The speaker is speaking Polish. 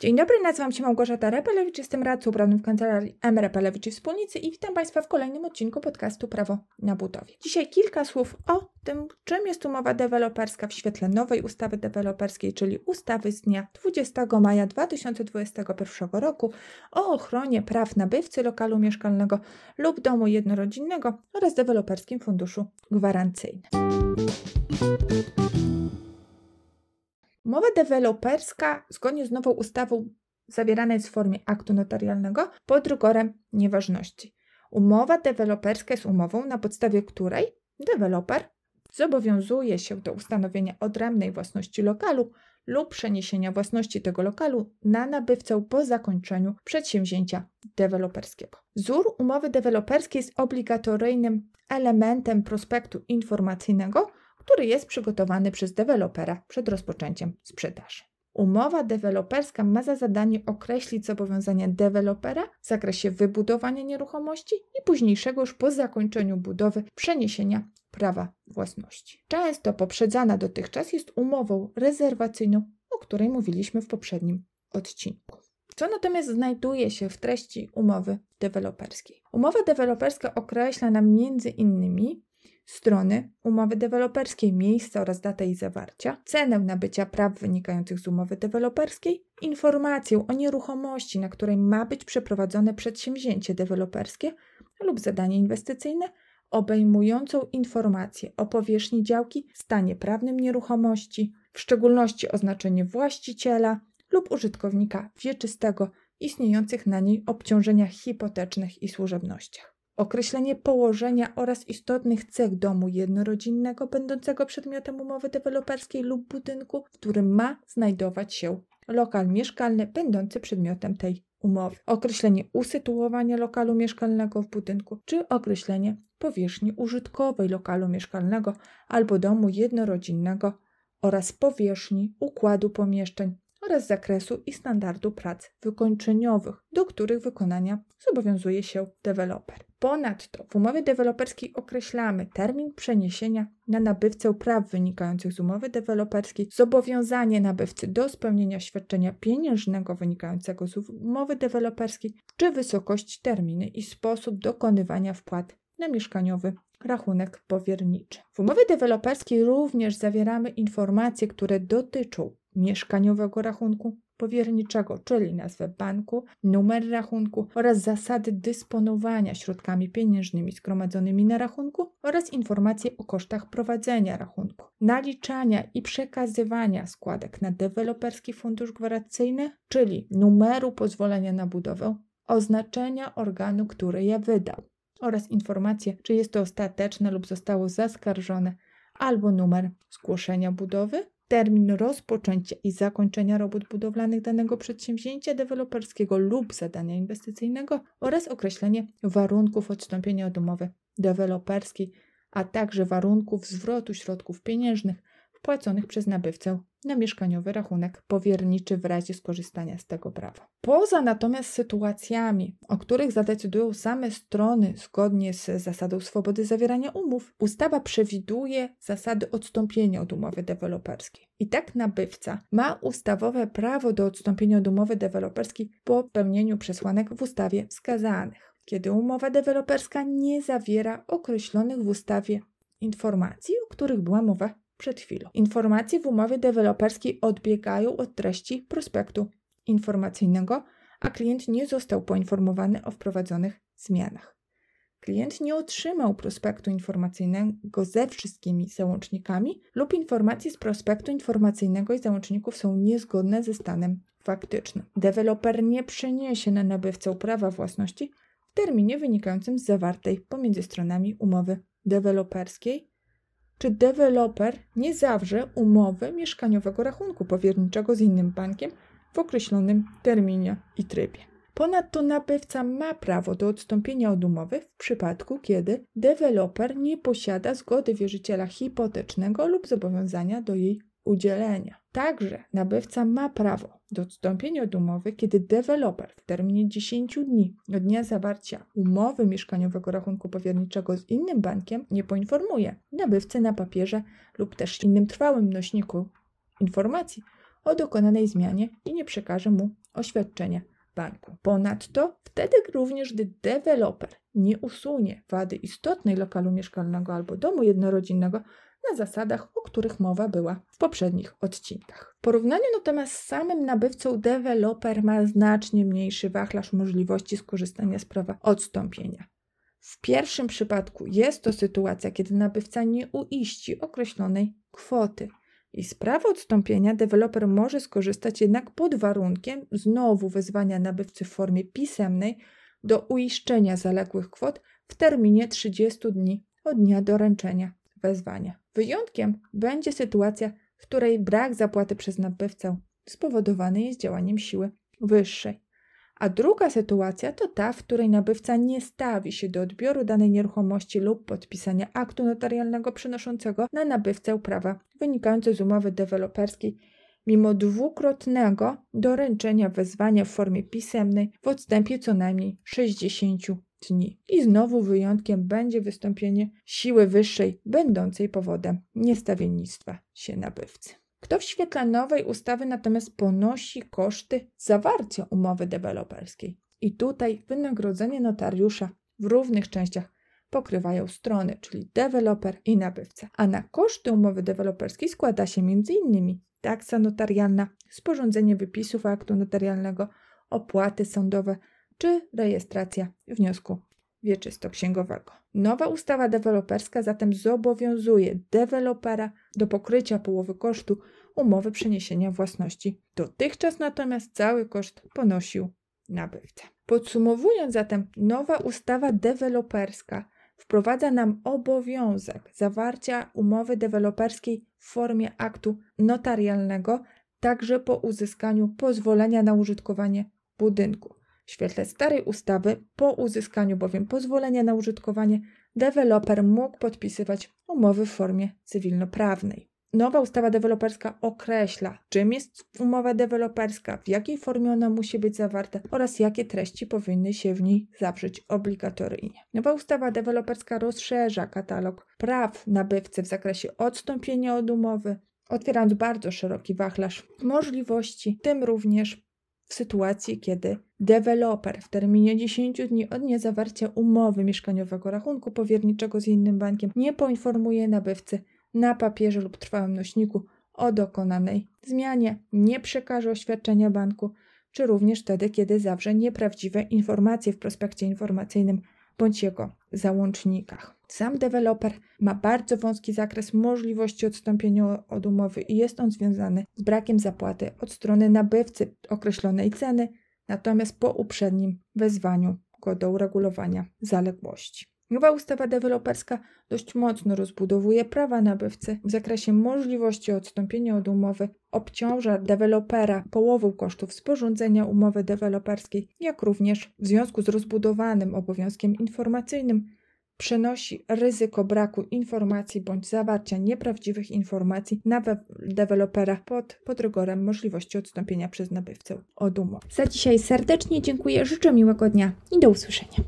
Dzień dobry, nazywam się Małgorzata Repelewicz, jestem radcą prawnym w kancelarii M. Repelewicz i Wspólnicy i witam Państwa w kolejnym odcinku podcastu Prawo na budowie. Dzisiaj kilka słów o tym, czym jest umowa deweloperska w świetle nowej ustawy deweloperskiej, czyli ustawy z dnia 20 maja 2021 roku o ochronie praw nabywcy lokalu mieszkalnego lub domu jednorodzinnego oraz deweloperskim funduszu gwarancyjnym. Umowa deweloperska, zgodnie z nową ustawą, zawierana jest w formie aktu notarialnego pod rygorem nieważności. Umowa deweloperska jest umową, na podstawie której deweloper zobowiązuje się do ustanowienia odrębnej własności lokalu lub przeniesienia własności tego lokalu na nabywcę po zakończeniu przedsięwzięcia deweloperskiego. Wzór umowy deweloperskiej jest obligatoryjnym elementem prospektu informacyjnego, który jest przygotowany przez dewelopera przed rozpoczęciem sprzedaży. Umowa deweloperska ma za zadanie określić zobowiązania dewelopera w zakresie wybudowania nieruchomości i późniejszego już po zakończeniu budowy przeniesienia prawa własności. Często poprzedzana dotychczas jest umową rezerwacyjną, o której mówiliśmy w poprzednim odcinku. Co natomiast znajduje się w treści umowy deweloperskiej? Umowa deweloperska określa nam między innymi strony umowy deweloperskiej, miejsce oraz datę jej zawarcia, cenę nabycia praw wynikających z umowy deweloperskiej, informację o nieruchomości, na której ma być przeprowadzone przedsięwzięcie deweloperskie lub zadanie inwestycyjne, obejmującą informację o powierzchni działki, stanie prawnym nieruchomości, w szczególności oznaczenie właściciela lub użytkownika wieczystego, istniejących na niej obciążeniach hipotecznych i służebnościach określenie położenia oraz istotnych cech domu jednorodzinnego będącego przedmiotem umowy deweloperskiej lub budynku, w którym ma znajdować się lokal mieszkalny będący przedmiotem tej umowy, określenie usytuowania lokalu mieszkalnego w budynku czy określenie powierzchni użytkowej lokalu mieszkalnego albo domu jednorodzinnego oraz powierzchni układu pomieszczeń oraz zakresu i standardu prac wykończeniowych, do których wykonania zobowiązuje się deweloper. Ponadto w umowie deweloperskiej określamy termin przeniesienia na nabywcę praw wynikających z umowy deweloperskiej, zobowiązanie nabywcy do spełnienia świadczenia pieniężnego wynikającego z umowy deweloperskiej, czy wysokość terminy i sposób dokonywania wpłat na mieszkaniowy rachunek powierniczy. W umowie deweloperskiej również zawieramy informacje, które dotyczą mieszkaniowego rachunku powierniczego, czyli nazwę banku, numer rachunku oraz zasady dysponowania środkami pieniężnymi zgromadzonymi na rachunku oraz informacje o kosztach prowadzenia rachunku, naliczania i przekazywania składek na deweloperski fundusz gwarancyjny, czyli numeru pozwolenia na budowę, oznaczenia organu, który je wydał oraz informacje, czy jest to ostateczne lub zostało zaskarżone, albo numer zgłoszenia budowy termin rozpoczęcia i zakończenia robót budowlanych danego przedsięwzięcia deweloperskiego lub zadania inwestycyjnego oraz określenie warunków odstąpienia od umowy deweloperskiej, a także warunków zwrotu środków pieniężnych wpłaconych przez nabywcę na mieszkaniowy rachunek powierniczy w razie skorzystania z tego prawa. Poza natomiast sytuacjami, o których zadecydują same strony zgodnie z zasadą swobody zawierania umów, ustawa przewiduje zasady odstąpienia od umowy deweloperskiej. I tak nabywca ma ustawowe prawo do odstąpienia od umowy deweloperskiej po pełnieniu przesłanek w ustawie wskazanych kiedy umowa deweloperska nie zawiera określonych w ustawie informacji, o których była mowa przed chwilą. Informacje w umowie deweloperskiej odbiegają od treści prospektu informacyjnego, a klient nie został poinformowany o wprowadzonych zmianach. Klient nie otrzymał prospektu informacyjnego ze wszystkimi załącznikami lub informacje z prospektu informacyjnego i załączników są niezgodne ze stanem faktycznym. Deweloper nie przeniesie na nabywcę prawa własności w terminie wynikającym z zawartej pomiędzy stronami umowy deweloperskiej czy deweloper nie zawrze umowy mieszkaniowego rachunku powierniczego z innym bankiem w określonym terminie i trybie. Ponadto nabywca ma prawo do odstąpienia od umowy w przypadku, kiedy deweloper nie posiada zgody wierzyciela hipotecznego lub zobowiązania do jej udzielenia. Także nabywca ma prawo do odstąpienia od umowy, kiedy deweloper w terminie 10 dni od dnia zawarcia umowy mieszkaniowego rachunku powierniczego z innym bankiem nie poinformuje nabywcy na papierze lub też innym trwałym nośniku informacji o dokonanej zmianie i nie przekaże mu oświadczenia banku. Ponadto wtedy również, gdy deweloper nie usunie wady istotnej lokalu mieszkalnego albo domu jednorodzinnego na zasadach, o których mowa była w poprzednich odcinkach. W porównaniu natomiast z samym nabywcą deweloper ma znacznie mniejszy wachlarz możliwości skorzystania z prawa odstąpienia. W pierwszym przypadku jest to sytuacja, kiedy nabywca nie uiści określonej kwoty. I z prawa odstąpienia deweloper może skorzystać jednak pod warunkiem znowu wezwania nabywcy w formie pisemnej do uiszczenia zaległych kwot w terminie 30 dni od dnia doręczenia wezwania. Wyjątkiem będzie sytuacja, w której brak zapłaty przez nabywcę spowodowany jest działaniem siły wyższej. A druga sytuacja to ta, w której nabywca nie stawi się do odbioru danej nieruchomości lub podpisania aktu notarialnego przynoszącego na nabywcę prawa wynikające z umowy deweloperskiej, mimo dwukrotnego doręczenia wezwania w formie pisemnej w odstępie co najmniej 60 dni. I znowu wyjątkiem będzie wystąpienie siły wyższej, będącej powodem niestawiennictwa się nabywcy. Kto w świetle nowej ustawy natomiast ponosi koszty zawarcia umowy deweloperskiej? I tutaj wynagrodzenie notariusza w równych częściach pokrywają strony, czyli deweloper i nabywca. A na koszty umowy deweloperskiej składa się m.in. taksa notarialna, sporządzenie wypisów aktu notarialnego, opłaty sądowe czy rejestracja wniosku wieczysto-księgowego. Nowa ustawa deweloperska zatem zobowiązuje dewelopera do pokrycia połowy kosztu umowy przeniesienia własności. Dotychczas natomiast cały koszt ponosił nabywca. Podsumowując zatem, nowa ustawa deweloperska wprowadza nam obowiązek zawarcia umowy deweloperskiej w formie aktu notarialnego, także po uzyskaniu pozwolenia na użytkowanie budynku. W świetle starej ustawy, po uzyskaniu bowiem pozwolenia na użytkowanie, deweloper mógł podpisywać umowy w formie cywilnoprawnej. Nowa ustawa deweloperska określa, czym jest umowa deweloperska, w jakiej formie ona musi być zawarta oraz jakie treści powinny się w niej zawrzeć obligatoryjnie. Nowa ustawa deweloperska rozszerza katalog praw nabywcy w zakresie odstąpienia od umowy, otwierając bardzo szeroki wachlarz możliwości, tym również w sytuacji, kiedy deweloper w terminie 10 dni od niezawarcia umowy mieszkaniowego rachunku powierniczego z innym bankiem nie poinformuje nabywcy na papierze lub trwałym nośniku o dokonanej zmianie, nie przekaże oświadczenia banku, czy również wtedy, kiedy zawrze nieprawdziwe informacje w prospekcie informacyjnym bądź jego załącznikach. Sam deweloper ma bardzo wąski zakres możliwości odstąpienia od umowy i jest on związany z brakiem zapłaty od strony nabywcy określonej ceny, natomiast po uprzednim wezwaniu go do uregulowania zaległości. Nowa ustawa deweloperska dość mocno rozbudowuje prawa nabywcy w zakresie możliwości odstąpienia od umowy, obciąża dewelopera połową kosztów sporządzenia umowy deweloperskiej, jak również w związku z rozbudowanym obowiązkiem informacyjnym przenosi ryzyko braku informacji bądź zawarcia nieprawdziwych informacji na dewelopera pod, pod rygorem możliwości odstąpienia przez nabywcę od umowy. Za dzisiaj serdecznie dziękuję, życzę miłego dnia i do usłyszenia.